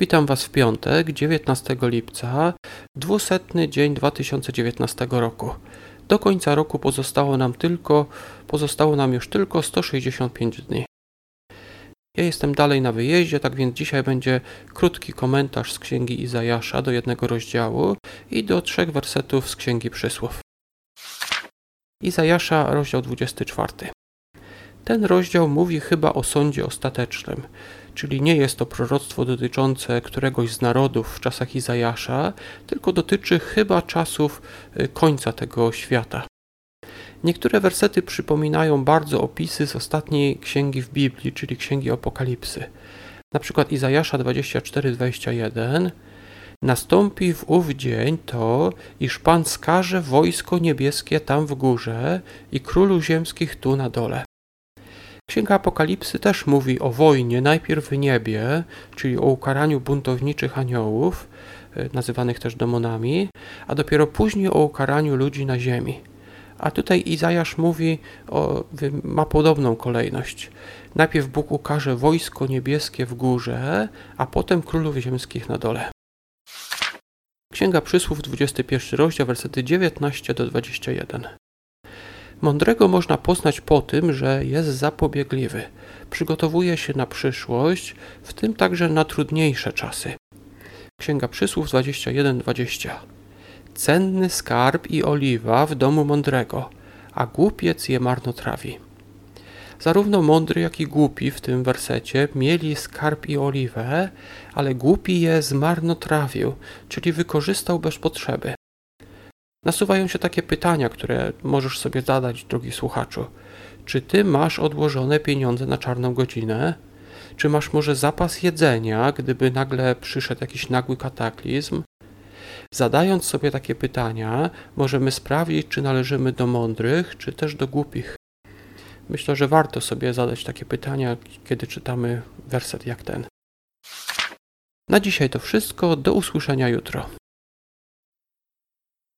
Witam Was w piątek, 19 lipca, 200 dzień 2019 roku. Do końca roku pozostało nam tylko, pozostało nam już tylko 165 dni. Ja jestem dalej na wyjeździe, tak więc dzisiaj będzie krótki komentarz z księgi Izajasza do jednego rozdziału i do trzech wersetów z księgi Przysłów. Izajasza, rozdział 24. Ten rozdział mówi chyba o sądzie ostatecznym, czyli nie jest to proroctwo dotyczące któregoś z narodów w czasach Izajasza, tylko dotyczy chyba czasów y, końca tego świata. Niektóre wersety przypominają bardzo opisy z ostatniej księgi w Biblii, czyli księgi Apokalipsy. Na przykład Izajasza 24:21 Nastąpi w ów dzień to, iż Pan skaże wojsko niebieskie tam w górze i królu ziemskich tu na dole. Księga Apokalipsy też mówi o wojnie, najpierw w niebie, czyli o ukaraniu buntowniczych aniołów, y, nazywanych też demonami, a dopiero później o ukaraniu ludzi na ziemi. A tutaj Izajasz mówi, o, ma podobną kolejność. Najpierw Bóg ukaże wojsko niebieskie w górze, a potem królów ziemskich na dole. Księga Przysłów, 21 rozdział, versety 19 do 21. Mądrego można poznać po tym, że jest zapobiegliwy, przygotowuje się na przyszłość, w tym także na trudniejsze czasy. Księga Przysłów 21:20. Cenny skarb i oliwa w domu mądrego, a głupiec je marnotrawi. Zarówno mądry, jak i głupi w tym wersecie mieli skarb i oliwę, ale głupi je zmarnotrawił, czyli wykorzystał bez potrzeby. Nasuwają się takie pytania, które możesz sobie zadać, drogi słuchaczu. Czy ty masz odłożone pieniądze na czarną godzinę? Czy masz może zapas jedzenia, gdyby nagle przyszedł jakiś nagły kataklizm? Zadając sobie takie pytania, możemy sprawdzić, czy należymy do mądrych, czy też do głupich. Myślę, że warto sobie zadać takie pytania, kiedy czytamy werset jak ten. Na dzisiaj to wszystko. Do usłyszenia jutro.